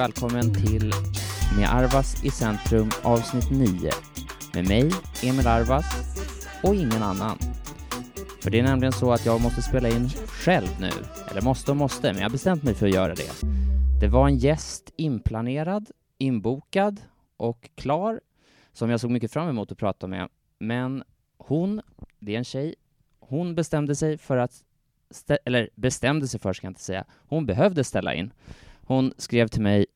Välkommen till Med Arvas i centrum avsnitt 9 med mig, Emil Arvas och ingen annan. För det är nämligen så att jag måste spela in själv nu. Eller måste och måste, men jag har bestämt mig för att göra det. Det var en gäst inplanerad, inbokad och klar som jag såg mycket fram emot att prata med. Men hon, det är en tjej, hon bestämde sig för att eller bestämde sig för ska jag inte säga. Hon behövde ställa in. Hon skrev till mig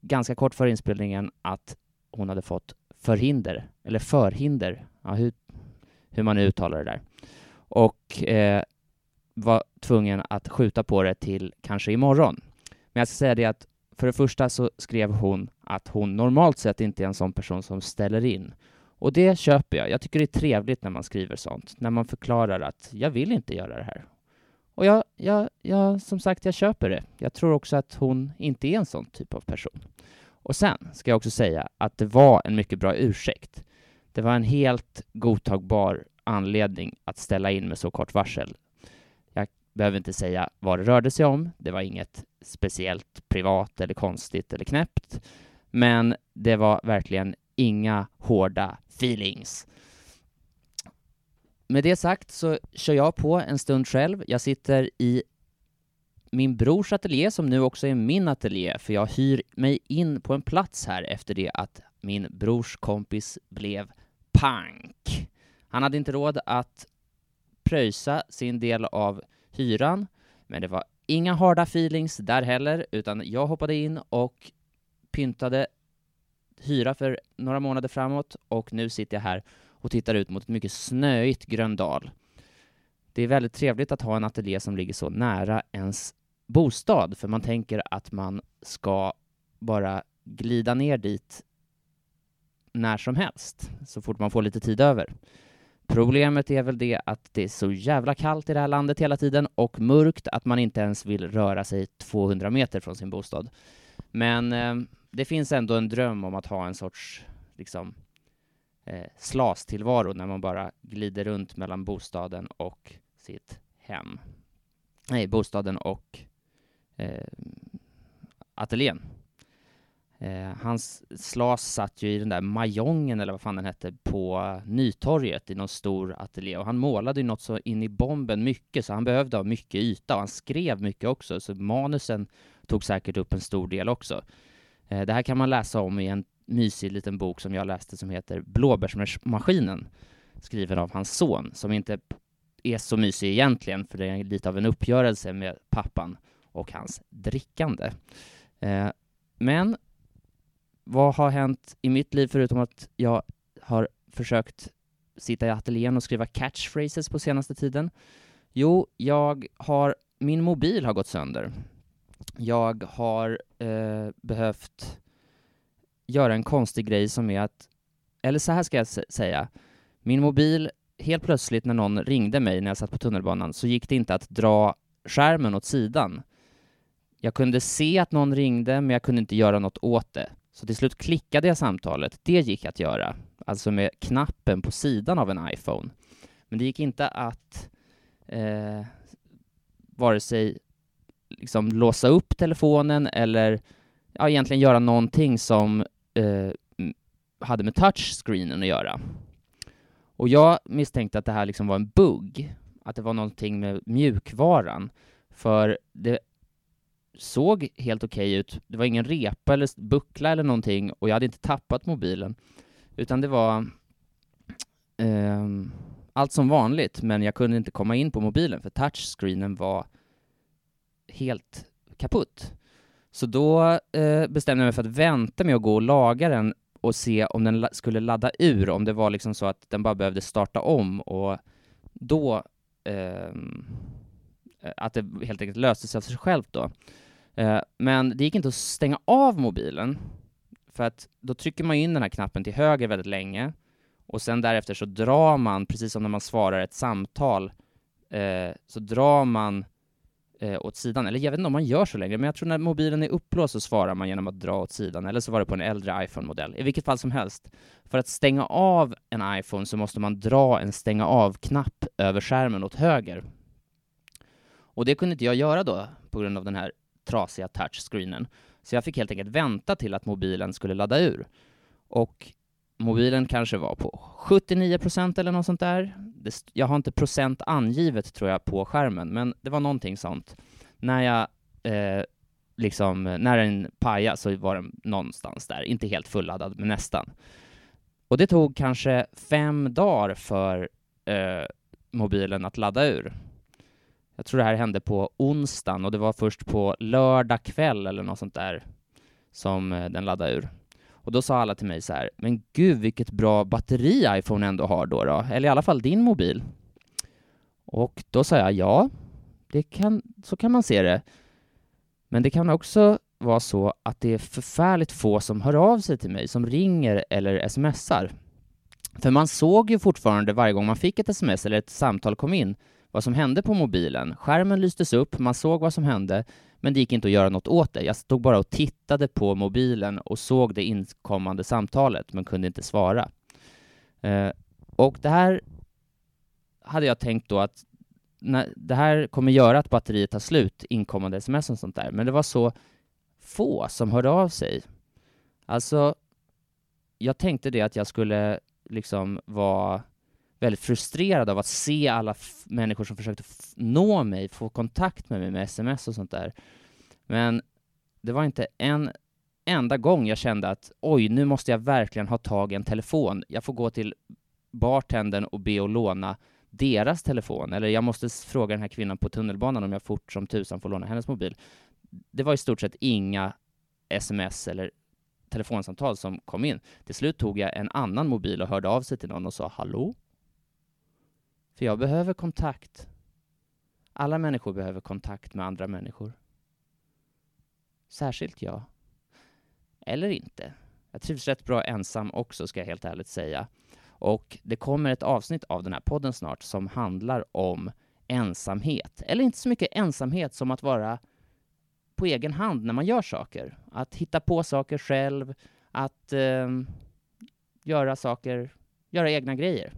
ganska kort före inspelningen att hon hade fått förhinder, eller förhinder, ja, hur, hur man nu uttalar det där, och eh, var tvungen att skjuta på det till kanske imorgon. Men jag ska säga det att för det första så skrev hon att hon normalt sett inte är en sån person som ställer in. Och det köper jag. Jag tycker det är trevligt när man skriver sånt, när man förklarar att jag vill inte göra det här. Och jag, jag, jag, som sagt, jag köper det. Jag tror också att hon inte är en sån typ av person. Och sen ska jag också säga att det var en mycket bra ursäkt. Det var en helt godtagbar anledning att ställa in med så kort varsel. Jag behöver inte säga vad det rörde sig om. Det var inget speciellt privat eller konstigt eller knäppt. Men det var verkligen inga hårda feelings. Med det sagt så kör jag på en stund själv. Jag sitter i min brors ateljé som nu också är min ateljé, för jag hyr mig in på en plats här efter det att min brors kompis blev pank. Han hade inte råd att pröjsa sin del av hyran, men det var inga harda feelings där heller, utan jag hoppade in och pyntade hyra för några månader framåt och nu sitter jag här och tittar ut mot ett mycket snöigt Gröndal. Det är väldigt trevligt att ha en ateljé som ligger så nära ens bostad, för man tänker att man ska bara glida ner dit när som helst, så fort man får lite tid över. Problemet är väl det att det är så jävla kallt i det här landet hela tiden och mörkt att man inte ens vill röra sig 200 meter från sin bostad. Men eh, det finns ändå en dröm om att ha en sorts liksom, eh, slastillvaro när man bara glider runt mellan bostaden och sitt hem. Nej, bostaden och eh, ateljén. Eh, hans slas satt ju i den där majongen, eller vad fan den hette, på Nytorget i någon stor ateljé. Och han målade ju något så in i bomben mycket, så han behövde ha mycket yta. Och han skrev mycket också, så manusen tog säkert upp en stor del också. Eh, det här kan man läsa om i en mysig liten bok som jag läste som heter Blåbärsmaskinen, skriven av hans son, som inte är så mysig egentligen, för det är lite av en uppgörelse med pappan och hans drickande. Eh, men vad har hänt i mitt liv förutom att jag har försökt sitta i ateljén och skriva catchphrases på senaste tiden? Jo, jag har, min mobil har gått sönder. Jag har eh, behövt göra en konstig grej som är att, eller så här ska jag säga, min mobil, helt plötsligt när någon ringde mig när jag satt på tunnelbanan så gick det inte att dra skärmen åt sidan. Jag kunde se att någon ringde, men jag kunde inte göra något åt det. Så till slut klickade jag samtalet. Det gick att göra, alltså med knappen på sidan av en iPhone. Men det gick inte att eh, vare sig liksom låsa upp telefonen eller ja, egentligen göra någonting som Eh, hade med touchscreenen att göra. Och jag misstänkte att det här liksom var en bugg, att det var någonting med mjukvaran, för det såg helt okej okay ut. Det var ingen repa eller buckla eller någonting och jag hade inte tappat mobilen, utan det var eh, allt som vanligt, men jag kunde inte komma in på mobilen för touchscreenen var helt kaputt. Så då eh, bestämde jag mig för att vänta med att gå och laga den och se om den skulle ladda ur, om det var liksom så att den bara behövde starta om och då ehm, eh, att det helt enkelt löste sig av sig självt då. Eh, men det gick inte att stänga av mobilen, för att då trycker man in den här knappen till höger väldigt länge och sen därefter så drar man, precis som när man svarar ett samtal, eh, så drar man eh, åt sidan. Eller jag vet inte om man gör så längre, men jag tror när mobilen är upplåst så svarar man genom att dra åt sidan, eller så var det på en äldre iPhone-modell. I vilket fall som helst, för att stänga av en iPhone så måste man dra en stänga av-knapp över skärmen åt höger. Och det kunde inte jag göra då, på grund av den här trasiga touchscreenen. Så jag fick helt enkelt vänta till att mobilen skulle ladda ur. Och mobilen kanske var på 79 procent eller något sånt där. jag har inte procent angivet tror jag på skärmen, men det var någonting sånt. När jag eh, liksom, när den pajade så var den någonstans där, inte helt fulladdad, men nästan. Och det tog kanske fem dagar för eh, mobilen att ladda ur. Jag tror det här hände på onsdagen och det var först på lördag kväll eller något sånt där som eh, den laddade ur. Och då sa alla till mig så här, men gud vilket bra batteri iPhone ändå har då, då. eller i alla fall din mobil. Och då sa jag ja, det kan, så kan man se det. Men det kan också vara så att det är förfärligt få som hör av sig till mig, som ringer eller smsar. För man såg ju fortfarande varje gång man fick ett sms eller ett samtal kom in vad som hände på mobilen. Skärmen lystes upp, man såg vad som hände, men det gick inte att göra något åt det. Jag stod bara och tittade på mobilen och såg det inkommande samtalet, men kunde inte svara. Eh, och det här hade jag tänkt då att när, det här kommer göra att batteriet tar slut, inkommande sms och sånt där, men det var så få som hörde av sig. Alltså, jag tänkte det att jag skulle liksom vara väldigt frustrerad av att se alla människor som försökte nå mig, få kontakt med mig med sms och sånt där. Men det var inte en enda gång jag kände att oj, nu måste jag verkligen ha tag i en telefon. Jag får gå till bartendern och be att låna deras telefon, eller jag måste fråga den här kvinnan på tunnelbanan om jag fort som tusan får låna hennes mobil. Det var i stort sett inga sms eller telefonsamtal som kom in. Till slut tog jag en annan mobil och hörde av sig till någon och sa hallå? För jag behöver kontakt. Alla människor behöver kontakt med andra människor. Särskilt jag. Eller inte. Jag trivs rätt bra ensam också, ska jag helt ärligt säga. Och det kommer ett avsnitt av den här podden snart som handlar om ensamhet. Eller inte så mycket ensamhet som att vara på egen hand när man gör saker. Att hitta på saker själv, att eh, göra saker, göra egna grejer.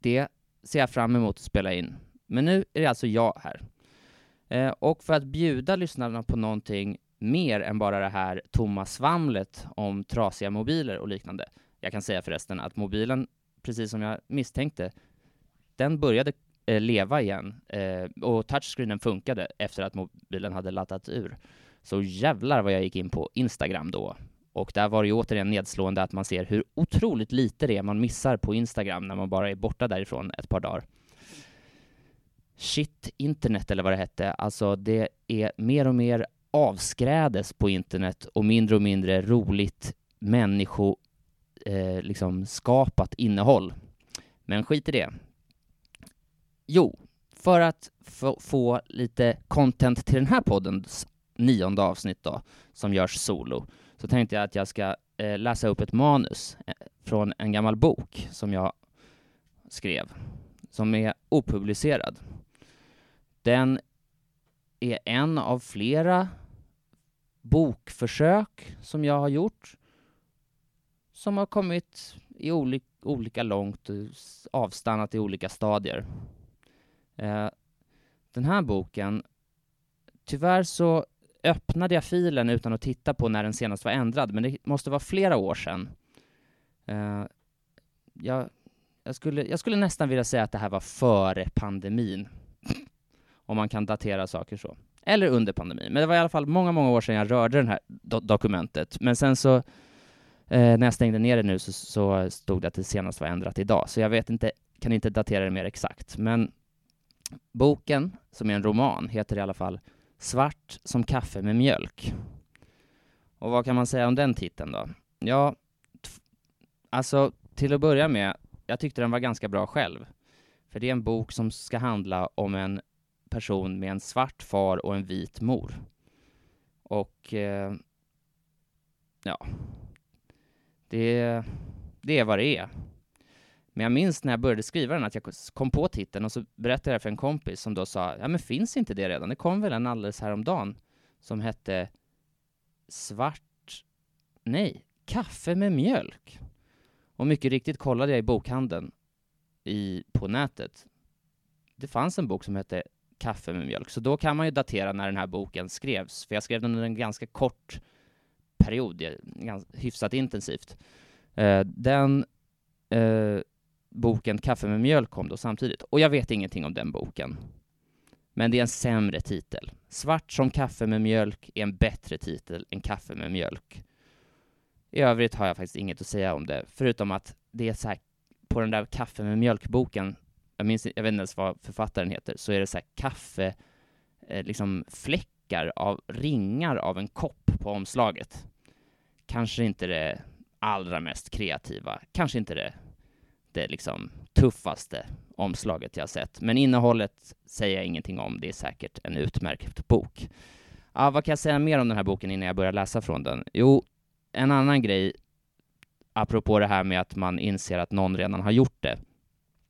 Det ser jag fram emot att spela in. Men nu är det alltså jag här. Eh, och för att bjuda lyssnarna på någonting mer än bara det här tomma svamlet om trasiga mobiler och liknande. Jag kan säga förresten att mobilen, precis som jag misstänkte, den började eh, leva igen eh, och touchscreenen funkade efter att mobilen hade laddat ur. Så jävlar vad jag gick in på Instagram då och där var det ju återigen nedslående att man ser hur otroligt lite det är man missar på Instagram när man bara är borta därifrån ett par dagar. Shit internet eller vad det hette, alltså det är mer och mer avskrädes på internet och mindre och mindre roligt människo eh, liksom skapat innehåll. Men skit i det. Jo, för att få lite content till den här poddens nionde avsnitt då, som görs solo, så tänkte jag att jag ska eh, läsa upp ett manus eh, från en gammal bok som jag skrev, som är opublicerad. Den är en av flera bokförsök som jag har gjort som har kommit i olika, olika långt, eh, avstannat i olika stadier. Eh, den här boken, tyvärr så öppnade jag filen utan att titta på när den senast var ändrad, men det måste vara flera år sedan. Uh, jag, jag, skulle, jag skulle nästan vilja säga att det här var före pandemin, om man kan datera saker så. Eller under pandemin, men det var i alla fall många, många år sedan jag rörde det här do dokumentet. Men sen så, uh, när jag stängde ner det nu, så, så stod det att det senast var ändrat idag, så jag vet inte, kan inte datera det mer exakt. Men boken, som är en roman, heter i alla fall Svart som kaffe med mjölk. Och vad kan man säga om den titeln då? Ja, alltså till att börja med, jag tyckte den var ganska bra själv. För det är en bok som ska handla om en person med en svart far och en vit mor. Och eh, ja, det, det är vad det är. Men jag minns när jag började skriva den att jag kom på titeln och så berättade jag för en kompis som då sa, ja men finns inte det redan? Det kom väl en alldeles häromdagen som hette Svart, nej, Kaffe med mjölk. Och mycket riktigt kollade jag i bokhandeln i, på nätet. Det fanns en bok som hette Kaffe med mjölk. Så då kan man ju datera när den här boken skrevs, för jag skrev den under en ganska kort period, hyfsat intensivt. Uh, den uh, boken Kaffe med mjölk kom då samtidigt, och jag vet ingenting om den boken. Men det är en sämre titel. Svart som kaffe med mjölk är en bättre titel än Kaffe med mjölk. I övrigt har jag faktiskt inget att säga om det, förutom att det är så här, på den där Kaffe med mjölk-boken, jag minns jag vet inte ens vad författaren heter, så är det så här kaffe, eh, liksom fläckar av ringar av en kopp på omslaget. Kanske inte det allra mest kreativa, kanske inte det, det liksom tuffaste omslaget jag sett, men innehållet säger jag ingenting om, det är säkert en utmärkt bok. Ja, vad kan jag säga mer om den här boken innan jag börjar läsa från den? Jo, en annan grej, apropå det här med att man inser att någon redan har gjort det.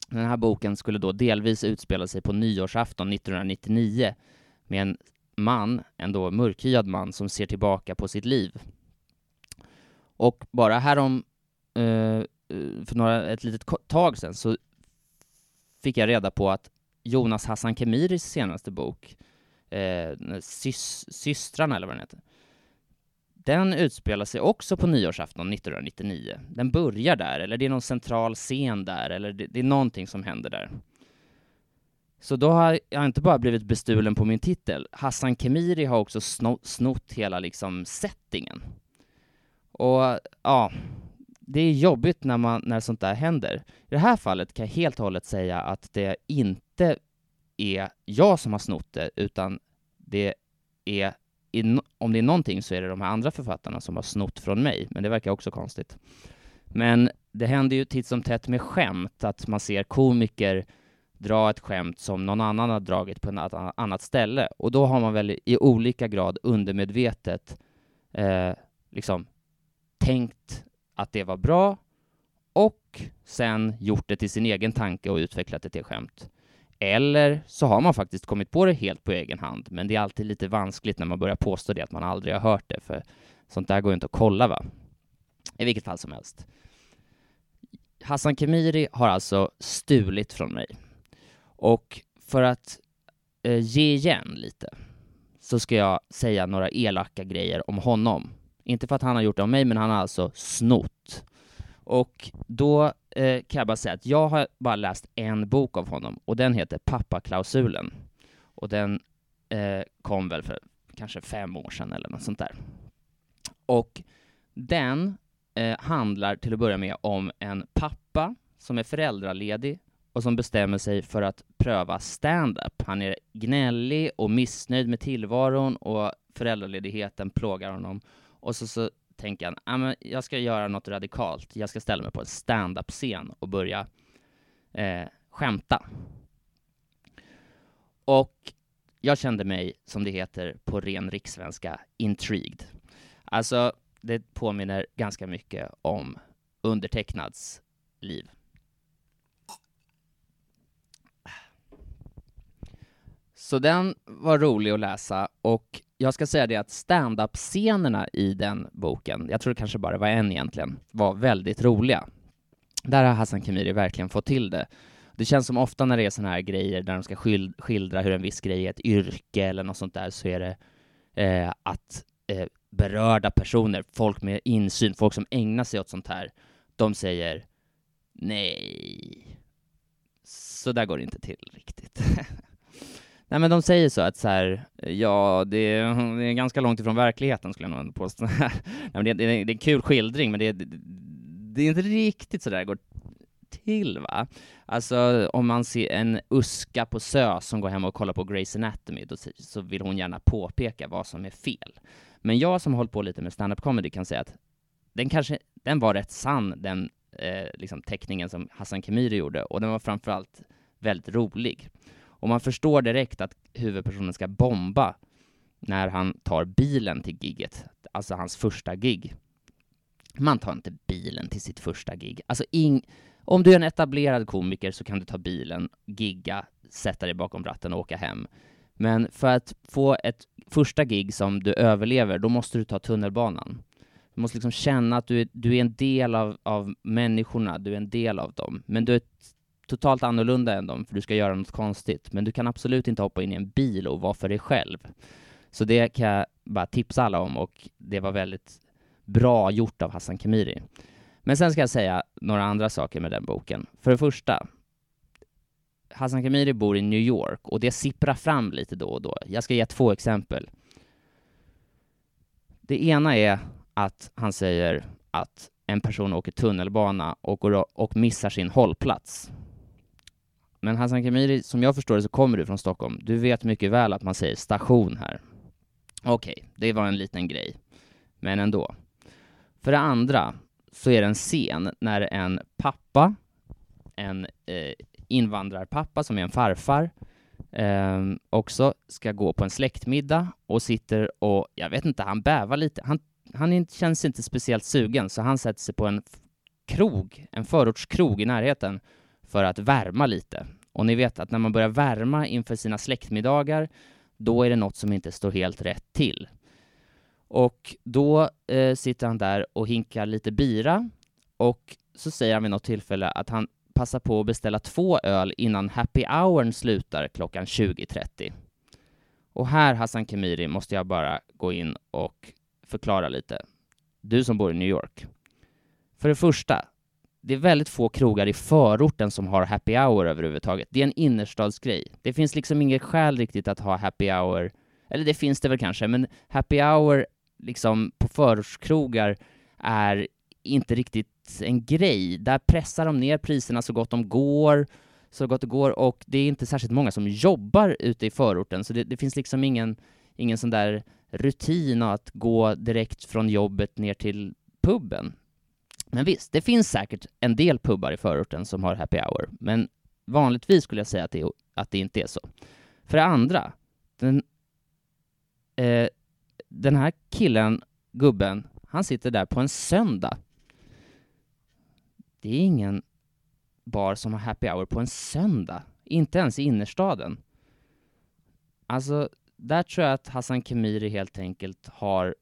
Den här boken skulle då delvis utspela sig på nyårsafton 1999 med en man, en då mörkhyad man, som ser tillbaka på sitt liv. Och bara härom, eh, Eh, för några, ett litet tag sedan, så fick jag reda på att Jonas Hassan Khemiris senaste bok, eh, sys Systrarna eller vad den heter, den utspelar sig också på nyårsafton 1999. Den börjar där, eller det är någon central scen där, eller det, det är någonting som händer där. Så då har jag inte bara blivit bestulen på min titel, Hassan Khemiri har också snott hela liksom settingen. Och ja, det är jobbigt när, man, när sånt där händer. I det här fallet kan jag helt och hållet säga att det inte är jag som har snott det, utan det är om det är någonting så är det de här andra författarna som har snott från mig, men det verkar också konstigt. Men det händer ju titt som tätt med skämt, att man ser komiker dra ett skämt som någon annan har dragit på ett annat ställe, och då har man väl i olika grad undermedvetet eh, liksom tänkt att det var bra och sen gjort det till sin egen tanke och utvecklat det till skämt. Eller så har man faktiskt kommit på det helt på egen hand, men det är alltid lite vanskligt när man börjar påstå det, att man aldrig har hört det, för sånt där går inte att kolla, va? I vilket fall som helst. Hassan Khemiri har alltså stulit från mig. Och för att eh, ge igen lite så ska jag säga några elaka grejer om honom. Inte för att han har gjort det om mig, men han har alltså snott. Och då eh, kan jag bara säga att jag har bara läst en bok av honom och den heter Pappaklausulen. Och den eh, kom väl för kanske fem år sedan eller något sånt där. Och den eh, handlar till att börja med om en pappa som är föräldraledig och som bestämmer sig för att pröva stand-up. Han är gnällig och missnöjd med tillvaron och föräldraledigheten plågar honom. Och så, så tänker han, ah, men jag ska göra något radikalt. Jag ska ställa mig på en stand-up-scen och börja eh, skämta. Och jag kände mig, som det heter på ren rikssvenska, intrigued. Alltså, det påminner ganska mycket om undertecknads liv. Så den var rolig att läsa och jag ska säga det att stand-up-scenerna i den boken, jag tror det kanske bara var en egentligen, var väldigt roliga. Där har Hassan Khemiri verkligen fått till det. Det känns som ofta när det är såna här grejer där de ska skildra hur en viss grej är ett yrke eller något sånt där, så är det eh, att eh, berörda personer, folk med insyn, folk som ägnar sig åt sånt här, de säger nej, så där går det inte till riktigt. Nej men de säger så att så här, ja det är, det är ganska långt ifrån verkligheten skulle jag nog påstå. Nej, men det, det, det, är en kul skildring men det, det, det är inte riktigt så där det går till va. Alltså om man ser en uska på SÖ som går hem och kollar på Grey's Anatomy då, så vill hon gärna påpeka vad som är fel. Men jag som har hållit på lite med stand-up comedy kan säga att den kanske, den var rätt sann den eh, liksom teckningen som Hassan Khemiri gjorde och den var framförallt väldigt rolig. Och man förstår direkt att huvudpersonen ska bomba när han tar bilen till gigget, alltså hans första gig. Man tar inte bilen till sitt första gig. Alltså ing... om du är en etablerad komiker så kan du ta bilen, gigga, sätta dig bakom ratten och åka hem. Men för att få ett första gig som du överlever, då måste du ta tunnelbanan. Du måste liksom känna att du är, du är en del av, av människorna, du är en del av dem. Men du är totalt annorlunda än dem, för du ska göra något konstigt. Men du kan absolut inte hoppa in i en bil och vara för dig själv. Så det kan jag bara tipsa alla om och det var väldigt bra gjort av Hassan Khemiri. Men sen ska jag säga några andra saker med den boken. För det första, Hassan Khemiri bor i New York och det sipprar fram lite då och då. Jag ska ge två exempel. Det ena är att han säger att en person åker tunnelbana och, går och missar sin hållplats. Men Hassan Khemiri, som jag förstår det så kommer du från Stockholm. Du vet mycket väl att man säger station här. Okej, okay, det var en liten grej. Men ändå. För det andra så är det en scen när en pappa, en eh, invandrarpappa som är en farfar, eh, också ska gå på en släktmiddag och sitter och, jag vet inte, han bävar lite. Han, han känns inte speciellt sugen, så han sätter sig på en krog, en förortskrog i närheten, för att värma lite. Och ni vet att när man börjar värma inför sina släktmiddagar, då är det något som inte står helt rätt till. Och då eh, sitter han där och hinkar lite bira och så säger han vid något tillfälle att han passar på att beställa två öl innan happy houren slutar klockan 20.30. Och här, Hassan Khemiri, måste jag bara gå in och förklara lite. Du som bor i New York. För det första, det är väldigt få krogar i förorten som har happy hour överhuvudtaget. Det är en innerstadsgrej. Det finns liksom inget skäl riktigt att ha happy hour, eller det finns det väl kanske, men happy hour liksom på förortskrogar är inte riktigt en grej. Där pressar de ner priserna så gott de går, så gott det går, och det är inte särskilt många som jobbar ute i förorten, så det, det finns liksom ingen, ingen sån där rutin att gå direkt från jobbet ner till puben. Men visst, det finns säkert en del pubbar i förorten som har happy hour, men vanligtvis skulle jag säga att det, att det inte är så. För det andra, den, eh, den här killen, gubben, han sitter där på en söndag. Det är ingen bar som har happy hour på en söndag. Inte ens i innerstaden. Alltså, där tror jag att Hassan Khemiri helt enkelt har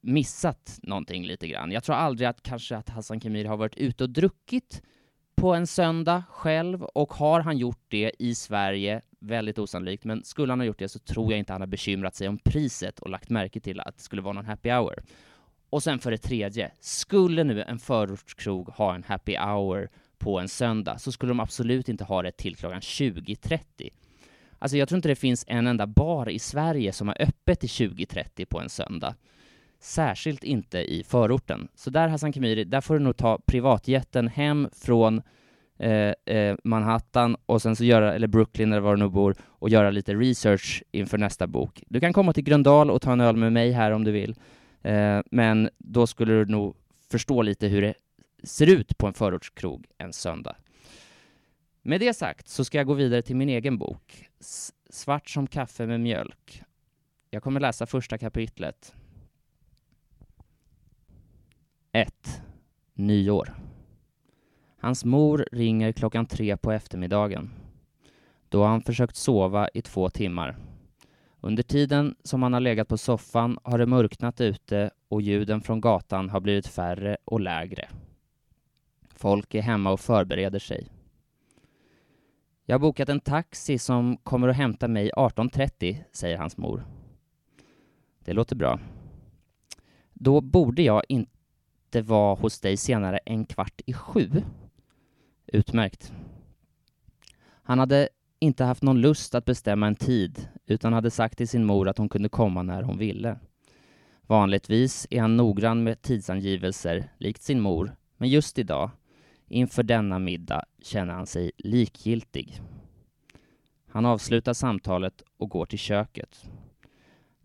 missat någonting lite grann. Jag tror aldrig att kanske att Hassan Khemiri har varit ute och druckit på en söndag själv och har han gjort det i Sverige, väldigt osannolikt, men skulle han ha gjort det så tror jag inte han har bekymrat sig om priset och lagt märke till att det skulle vara någon happy hour. Och sen för det tredje, skulle nu en förortskrog ha en happy hour på en söndag så skulle de absolut inte ha det till klockan 20.30. Alltså jag tror inte det finns en enda bar i Sverige som har öppet till 20.30 på en söndag. Särskilt inte i förorten. Så där Hassan Khemiri, där får du nog ta privatjätten hem från eh, eh, Manhattan och sen så göra, eller Brooklyn eller var du nu bor, och göra lite research inför nästa bok. Du kan komma till Gröndal och ta en öl med mig här om du vill, eh, men då skulle du nog förstå lite hur det ser ut på en förortskrog en söndag. Med det sagt så ska jag gå vidare till min egen bok, Svart som kaffe med mjölk. Jag kommer läsa första kapitlet. 1. Nyår. Hans mor ringer klockan tre på eftermiddagen. Då har han försökt sova i två timmar. Under tiden som han har legat på soffan har det mörknat ute och ljuden från gatan har blivit färre och lägre. Folk är hemma och förbereder sig. Jag har bokat en taxi som kommer att hämta mig 18.30, säger hans mor. Det låter bra. Då borde jag inte vara hos dig senare än kvart i sju. Utmärkt. Han hade inte haft någon lust att bestämma en tid, utan hade sagt till sin mor att hon kunde komma när hon ville. Vanligtvis är han noggrann med tidsangivelser, likt sin mor, men just idag, inför denna middag, känner han sig likgiltig. Han avslutar samtalet och går till köket.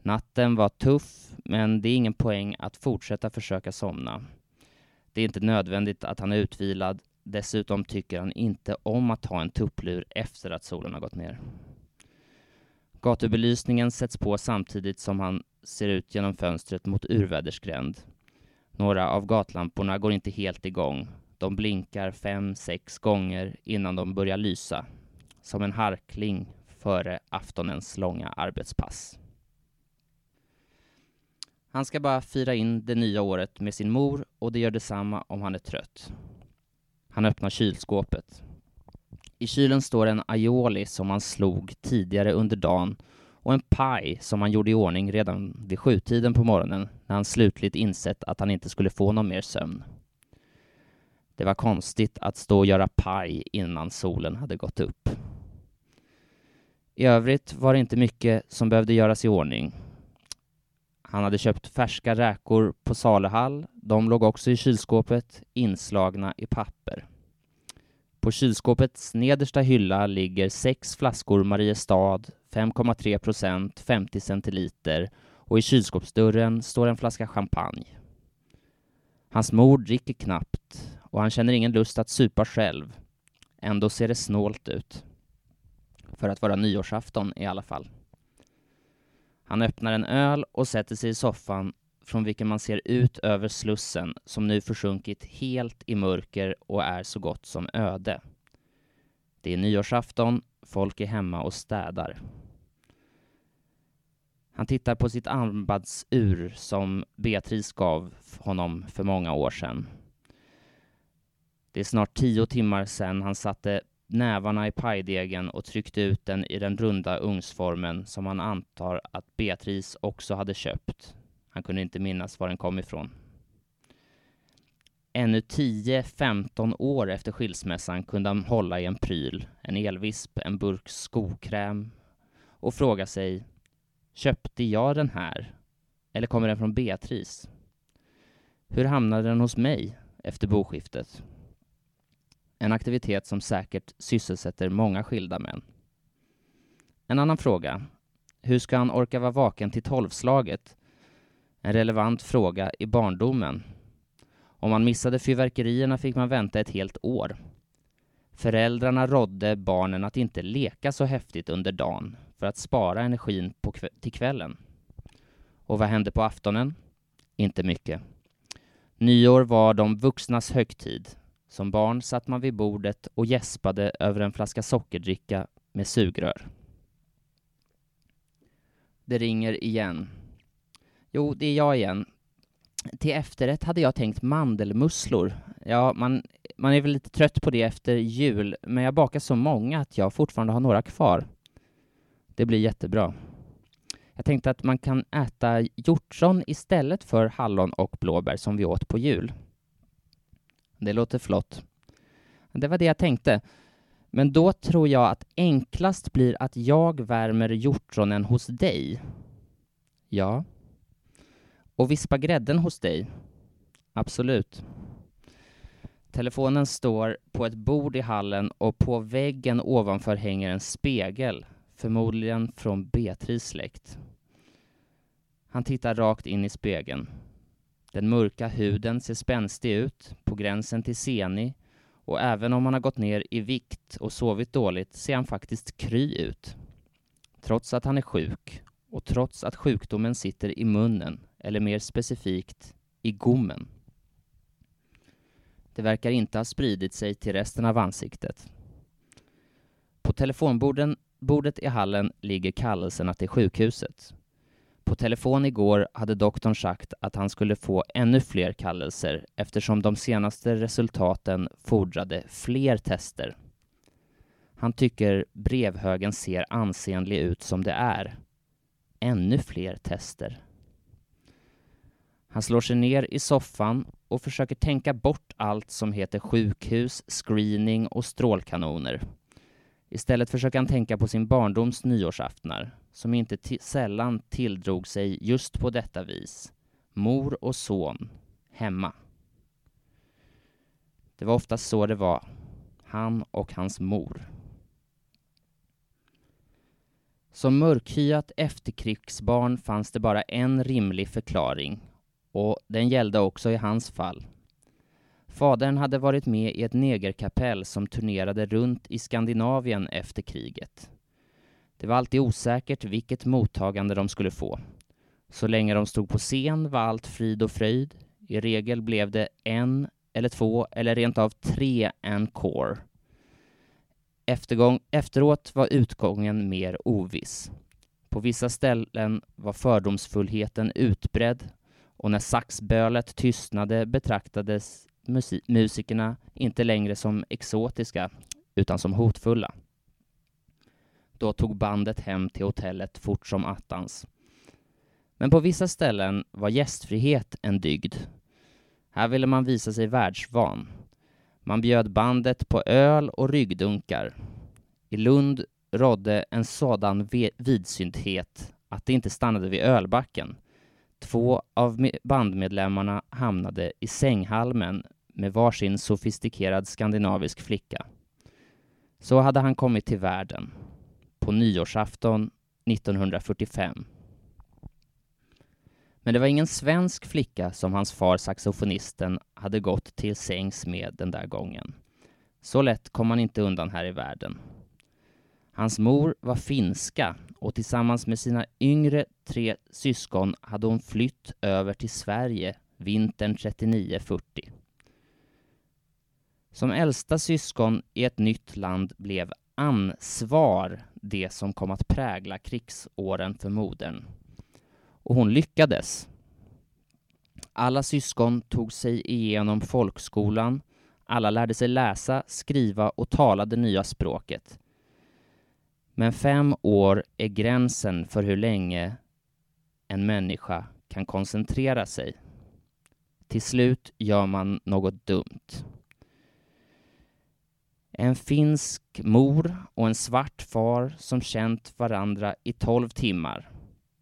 Natten var tuff, men det är ingen poäng att fortsätta försöka somna. Det är inte nödvändigt att han är utvilad Dessutom tycker han inte om att ta en tupplur efter att solen har gått ner. Gatubelysningen sätts på samtidigt som han ser ut genom fönstret mot urvädersgränd. Några av gatlamporna går inte helt igång. De blinkar fem, sex gånger innan de börjar lysa. Som en harkling före aftonens långa arbetspass. Han ska bara fira in det nya året med sin mor och det gör detsamma om han är trött. Han öppnar kylskåpet. I kylen står en aioli som han slog tidigare under dagen och en paj som han gjorde i ordning redan vid sjutiden på morgonen när han slutligt insett att han inte skulle få någon mer sömn. Det var konstigt att stå och göra paj innan solen hade gått upp. I övrigt var det inte mycket som behövde göras i ordning. Han hade köpt färska räkor på saluhall. De låg också i kylskåpet, inslagna i papper. På kylskåpets nedersta hylla ligger sex flaskor Mariestad, 5,3 procent, 50 centiliter och i kylskåpsdörren står en flaska champagne. Hans mor dricker knappt och han känner ingen lust att supa själv. Ändå ser det snålt ut. För att vara nyårsafton i alla fall. Han öppnar en öl och sätter sig i soffan från vilken man ser ut över Slussen som nu försjunkit helt i mörker och är så gott som öde. Det är nyårsafton, folk är hemma och städar. Han tittar på sitt armbandsur som Beatrice gav honom för många år sedan. Det är snart tio timmar sedan han satte nävarna i pajdegen och tryckte ut den i den runda ugnsformen som han antar att Beatrice också hade köpt. Han kunde inte minnas var den kom ifrån. Ännu 10-15 år efter skilsmässan kunde han hålla i en pryl, en elvisp, en burk skokräm och fråga sig Köpte jag den här? Eller kommer den från Beatrice? Hur hamnade den hos mig efter boskiftet? En aktivitet som säkert sysselsätter många skilda män. En annan fråga. Hur ska han orka vara vaken till tolvslaget? En relevant fråga i barndomen. Om man missade fyrverkerierna fick man vänta ett helt år. Föräldrarna rådde barnen att inte leka så häftigt under dagen för att spara energin på kv till kvällen. Och vad hände på aftonen? Inte mycket. Nyår var de vuxnas högtid. Som barn satt man vid bordet och gäspade över en flaska sockerdricka med sugrör. Det ringer igen. Jo, det är jag igen. Till efterrätt hade jag tänkt mandelmusslor. Ja, man, man är väl lite trött på det efter jul, men jag bakar så många att jag fortfarande har några kvar. Det blir jättebra. Jag tänkte att man kan äta hjortron istället för hallon och blåbär som vi åt på jul. Det låter flott. Det var det jag tänkte. Men då tror jag att enklast blir att jag värmer hjortronen hos dig. Ja. Och vispa grädden hos dig. Absolut. Telefonen står på ett bord i hallen och på väggen ovanför hänger en spegel, förmodligen från Beatrice släkt. Han tittar rakt in i spegeln. Den mörka huden ser spänstig ut, på gränsen till senig, och även om han har gått ner i vikt och sovit dåligt ser han faktiskt kry ut. Trots att han är sjuk och trots att sjukdomen sitter i munnen, eller mer specifikt i gommen. Det verkar inte ha spridit sig till resten av ansiktet. På telefonbordet i hallen ligger kallelserna till sjukhuset. På telefon igår hade doktorn sagt att han skulle få ännu fler kallelser eftersom de senaste resultaten fordrade fler tester. Han tycker brevhögen ser ansenlig ut som det är. Ännu fler tester. Han slår sig ner i soffan och försöker tänka bort allt som heter sjukhus, screening och strålkanoner. Istället försöker han tänka på sin barndoms nyårsaftnar, som inte sällan tilldrog sig just på detta vis. Mor och son, hemma. Det var ofta så det var. Han och hans mor. Som mörkhyat efterkrigsbarn fanns det bara en rimlig förklaring och den gällde också i hans fall. Fadern hade varit med i ett negerkapell som turnerade runt i Skandinavien efter kriget. Det var alltid osäkert vilket mottagande de skulle få. Så länge de stod på scen var allt frid och fröjd. I regel blev det en eller två eller rent av tre encore. Eftergång, efteråt var utgången mer oviss. På vissa ställen var fördomsfullheten utbredd och när saxbölet tystnade betraktades musikerna inte längre som exotiska utan som hotfulla. Då tog bandet hem till hotellet fort som attans. Men på vissa ställen var gästfrihet en dygd. Här ville man visa sig världsvan. Man bjöd bandet på öl och ryggdunkar. I Lund rådde en sådan vidsynthet att det inte stannade vid ölbacken. Två av bandmedlemmarna hamnade i sänghalmen med varsin sofistikerad skandinavisk flicka. Så hade han kommit till världen på nyårsafton 1945. Men det var ingen svensk flicka som hans far saxofonisten hade gått till sängs med den där gången. Så lätt kom man inte undan här i världen. Hans mor var finska och tillsammans med sina yngre tre syskon hade hon flytt över till Sverige vintern 39-40. Som äldsta syskon i ett nytt land blev ansvar det som kom att prägla krigsåren för modern. Och hon lyckades. Alla syskon tog sig igenom folkskolan, alla lärde sig läsa, skriva och tala det nya språket. Men fem år är gränsen för hur länge en människa kan koncentrera sig. Till slut gör man något dumt. En finsk mor och en svart far som känt varandra i tolv timmar.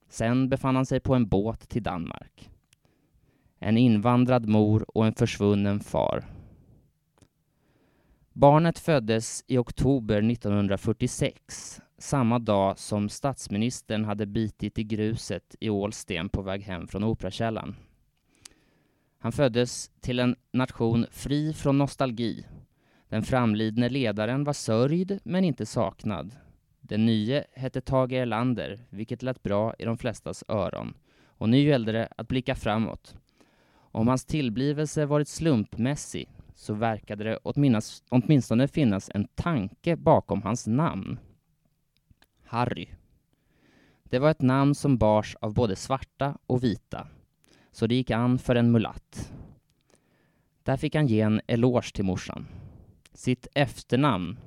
Sen befann han sig på en båt till Danmark. En invandrad mor och en försvunnen far. Barnet föddes i oktober 1946, samma dag som statsministern hade bitit i gruset i Ålsten på väg hem från Operakällaren. Han föddes till en nation fri från nostalgi. Den framlidne ledaren var sörjd, men inte saknad. Den nye hette Tage Erlander, vilket lät bra i de flestas öron. Och nu gällde det att blicka framåt. Om hans tillblivelse varit slumpmässig så verkade det åtminstone finnas en tanke bakom hans namn. Harry. Det var ett namn som bars av både svarta och vita, så det gick an för en mulatt. Där fick han ge en eloge till morsan. Sitt efternamn,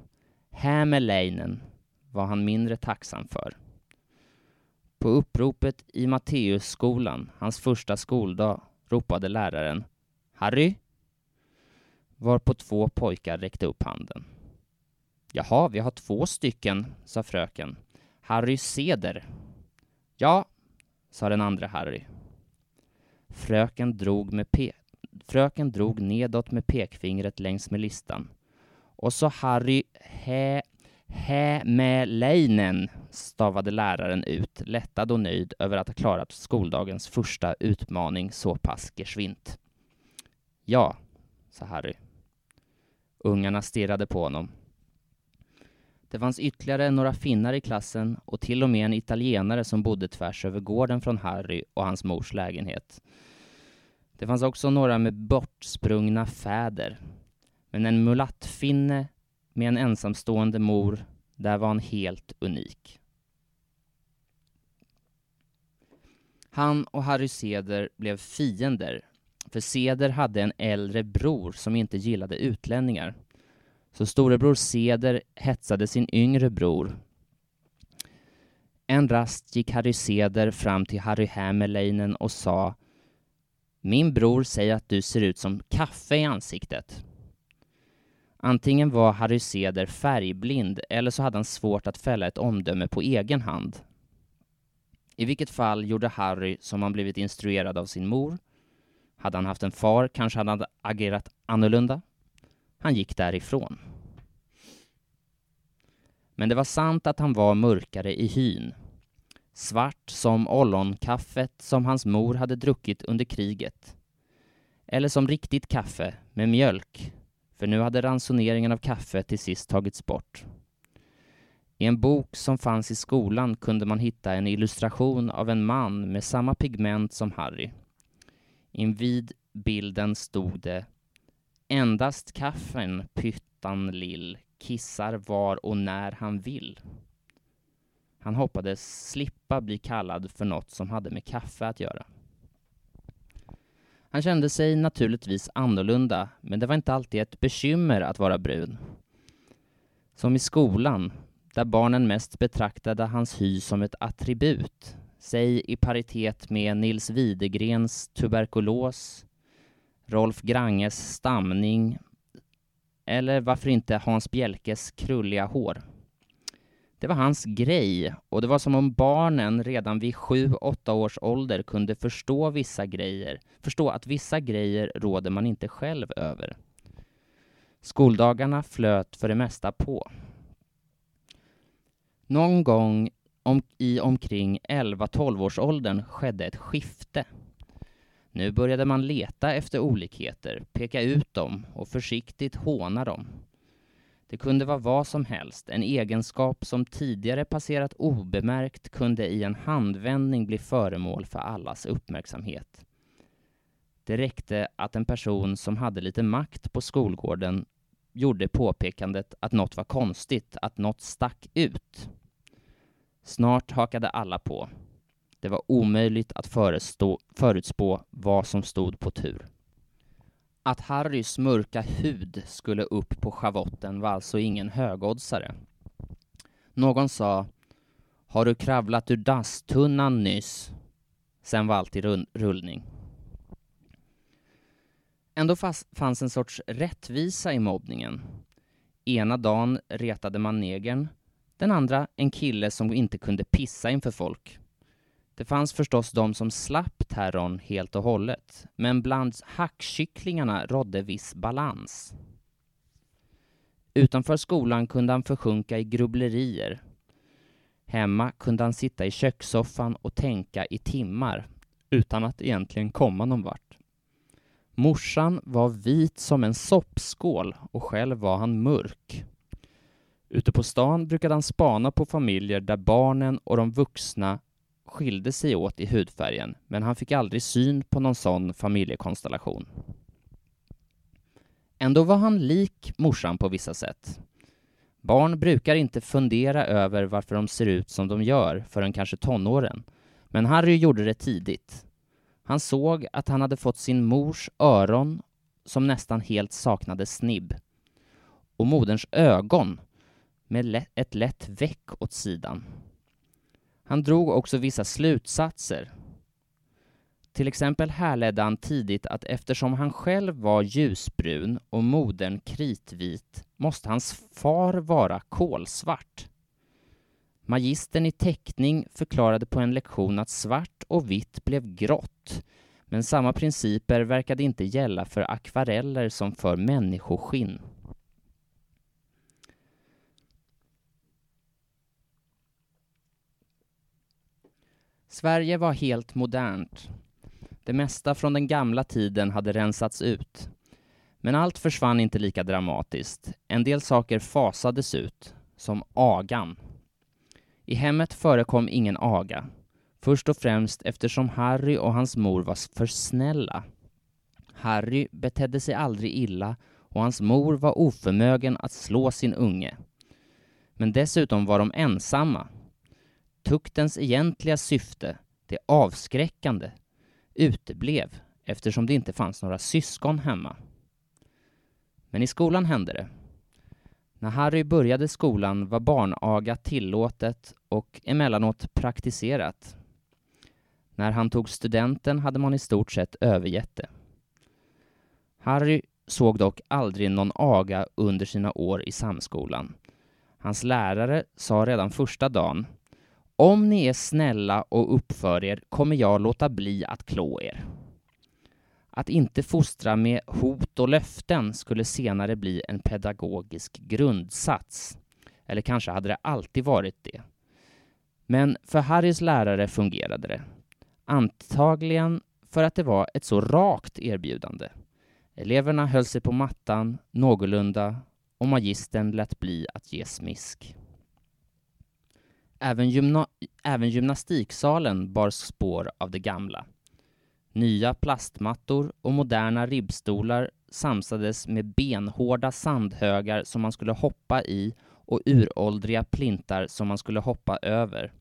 Hämäläinen, var han mindre tacksam för. På uppropet i Matteusskolan, hans första skoldag, ropade läraren Harry? Varpå två pojkar räckte upp handen. Jaha, vi har två stycken, sa fröken. Harry Seder. Ja, sa den andra Harry. Fröken drog, med pe Fröken drog nedåt med pekfingret längs med listan. Och så Harry Hä Hämäläinen, stavade läraren ut, lättad och nöjd över att ha klarat skoldagens första utmaning så pass geschwint. Ja, sa Harry. Ungarna stirrade på honom. Det fanns ytterligare några finnar i klassen och till och med en italienare som bodde tvärs över gården från Harry och hans mors lägenhet. Det fanns också några med bortsprungna fäder. Men en mulattfinne med en ensamstående mor, där var han helt unik. Han och Harry Seder blev fiender, för Seder hade en äldre bror som inte gillade utlänningar. Så storebror Seder hetsade sin yngre bror. En rast gick Harry Seder fram till Harry Hämäläinen och sa Min bror säger att du ser ut som kaffe i ansiktet. Antingen var Harry Seder färgblind eller så hade han svårt att fälla ett omdöme på egen hand. I vilket fall gjorde Harry som han blivit instruerad av sin mor. Hade han haft en far kanske han hade agerat annorlunda. Han gick därifrån. Men det var sant att han var mörkare i hyn. Svart som ollonkaffet som hans mor hade druckit under kriget. Eller som riktigt kaffe med mjölk för nu hade ransoneringen av kaffe till sist tagits bort. I en bok som fanns i skolan kunde man hitta en illustration av en man med samma pigment som Harry. Invid bilden stod det Endast kaffen pyttan lill kissar var och när han vill. Han hoppades slippa bli kallad för något som hade med kaffe att göra. Han kände sig naturligtvis annorlunda, men det var inte alltid ett bekymmer att vara brun. Som i skolan, där barnen mest betraktade hans hy som ett attribut, säg i paritet med Nils Widegrens tuberkulos, Rolf Granges stamning eller varför inte Hans Bjelkes krulliga hår. Det var hans grej och det var som om barnen redan vid sju, åtta års ålder kunde förstå vissa grejer, förstå att vissa grejer råder man inte själv över. Skoldagarna flöt för det mesta på. Någon gång om, i omkring 11-12 års åldern skedde ett skifte. Nu började man leta efter olikheter, peka ut dem och försiktigt håna dem. Det kunde vara vad som helst, en egenskap som tidigare passerat obemärkt kunde i en handvändning bli föremål för allas uppmärksamhet. Det räckte att en person som hade lite makt på skolgården gjorde påpekandet att något var konstigt, att något stack ut. Snart hakade alla på. Det var omöjligt att förestå, förutspå vad som stod på tur. Att Harrys mörka hud skulle upp på schavotten var alltså ingen högoddsare. Någon sa ”Har du kravlat ur dasstunnan nyss?” Sen var allt i rullning. Ändå fanns en sorts rättvisa i mobbningen. Ena dagen retade man negern, den andra en kille som inte kunde pissa inför folk. Det fanns förstås de som slapp terrorn helt och hållet, men bland hackkycklingarna rådde viss balans. Utanför skolan kunde han försjunka i grubblerier. Hemma kunde han sitta i kökssoffan och tänka i timmar utan att egentligen komma någon vart. Morsan var vit som en soppskål och själv var han mörk. Ute på stan brukade han spana på familjer där barnen och de vuxna skilde sig åt i hudfärgen, men han fick aldrig syn på någon sån familjekonstellation. Ändå var han lik morsan på vissa sätt. Barn brukar inte fundera över varför de ser ut som de gör förrän kanske tonåren, men Harry gjorde det tidigt. Han såg att han hade fått sin mors öron som nästan helt saknade snibb och moderns ögon med ett lätt veck åt sidan. Han drog också vissa slutsatser. Till exempel härledde han tidigt att eftersom han själv var ljusbrun och modern kritvit måste hans far vara kolsvart. Magistern i teckning förklarade på en lektion att svart och vitt blev grått, men samma principer verkade inte gälla för akvareller som för människoskinn. Sverige var helt modernt. Det mesta från den gamla tiden hade rensats ut. Men allt försvann inte lika dramatiskt. En del saker fasades ut, som agan. I hemmet förekom ingen aga, först och främst eftersom Harry och hans mor var för snälla. Harry betedde sig aldrig illa och hans mor var oförmögen att slå sin unge. Men dessutom var de ensamma Tuktens egentliga syfte, det avskräckande, uteblev eftersom det inte fanns några syskon hemma. Men i skolan hände det. När Harry började skolan var barnaga tillåtet och emellanåt praktiserat. När han tog studenten hade man i stort sett övergett det. Harry såg dock aldrig någon aga under sina år i samskolan. Hans lärare sa redan första dagen om ni är snälla och uppför er kommer jag låta bli att klå er. Att inte fostra med hot och löften skulle senare bli en pedagogisk grundsats. Eller kanske hade det alltid varit det. Men för Harrys lärare fungerade det. Antagligen för att det var ett så rakt erbjudande. Eleverna höll sig på mattan någorlunda och magistern lät bli att ge smisk. Även, gymna även gymnastiksalen bar spår av det gamla. Nya plastmattor och moderna ribbstolar samsades med benhårda sandhögar som man skulle hoppa i och uråldriga plintar som man skulle hoppa över.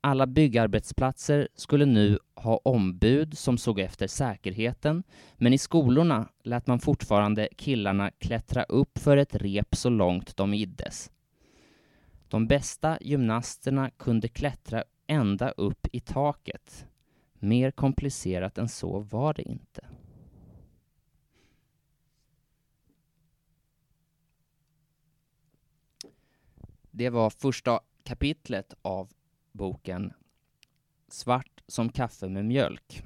Alla byggarbetsplatser skulle nu ha ombud som såg efter säkerheten, men i skolorna lät man fortfarande killarna klättra upp för ett rep så långt de iddes. De bästa gymnasterna kunde klättra ända upp i taket. Mer komplicerat än så var det inte. Det var första kapitlet av boken Svart som kaffe med mjölk.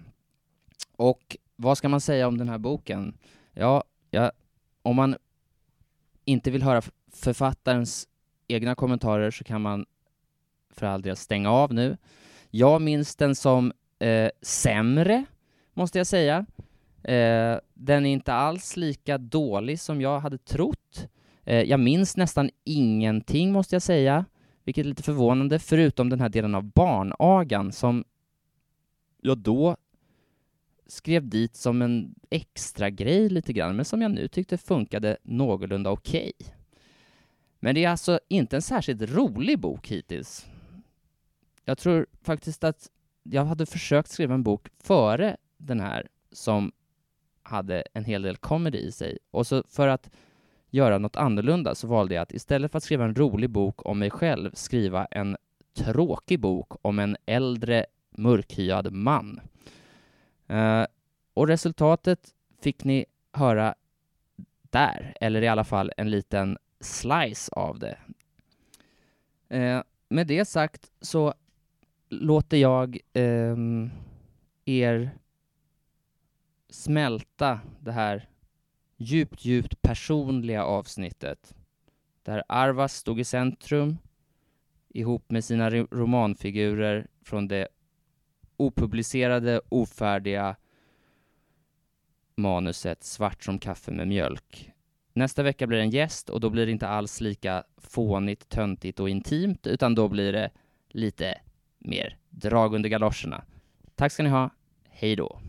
Och vad ska man säga om den här boken? Ja, ja om man inte vill höra författarens egna kommentarer så kan man för all del stänga av nu. Jag minns den som eh, sämre, måste jag säga. Eh, den är inte alls lika dålig som jag hade trott. Eh, jag minns nästan ingenting, måste jag säga, vilket är lite förvånande, förutom den här delen av barnagan som jag då skrev dit som en extra grej lite grann, men som jag nu tyckte funkade någorlunda okej. Okay. Men det är alltså inte en särskilt rolig bok hittills. Jag tror faktiskt att jag hade försökt skriva en bok före den här som hade en hel del comedy i sig. Och så för att göra något annorlunda så valde jag att istället för att skriva en rolig bok om mig själv skriva en tråkig bok om en äldre mörkhyad man. Uh, och resultatet fick ni höra där, eller i alla fall en liten slice av det. Eh, med det sagt så låter jag eh, er smälta det här djupt, djupt personliga avsnittet där Arvas stod i centrum ihop med sina romanfigurer från det opublicerade, ofärdiga manuset Svart som kaffe med mjölk. Nästa vecka blir det en gäst och då blir det inte alls lika fånigt, töntigt och intimt, utan då blir det lite mer drag under galoscherna. Tack ska ni ha. Hej då.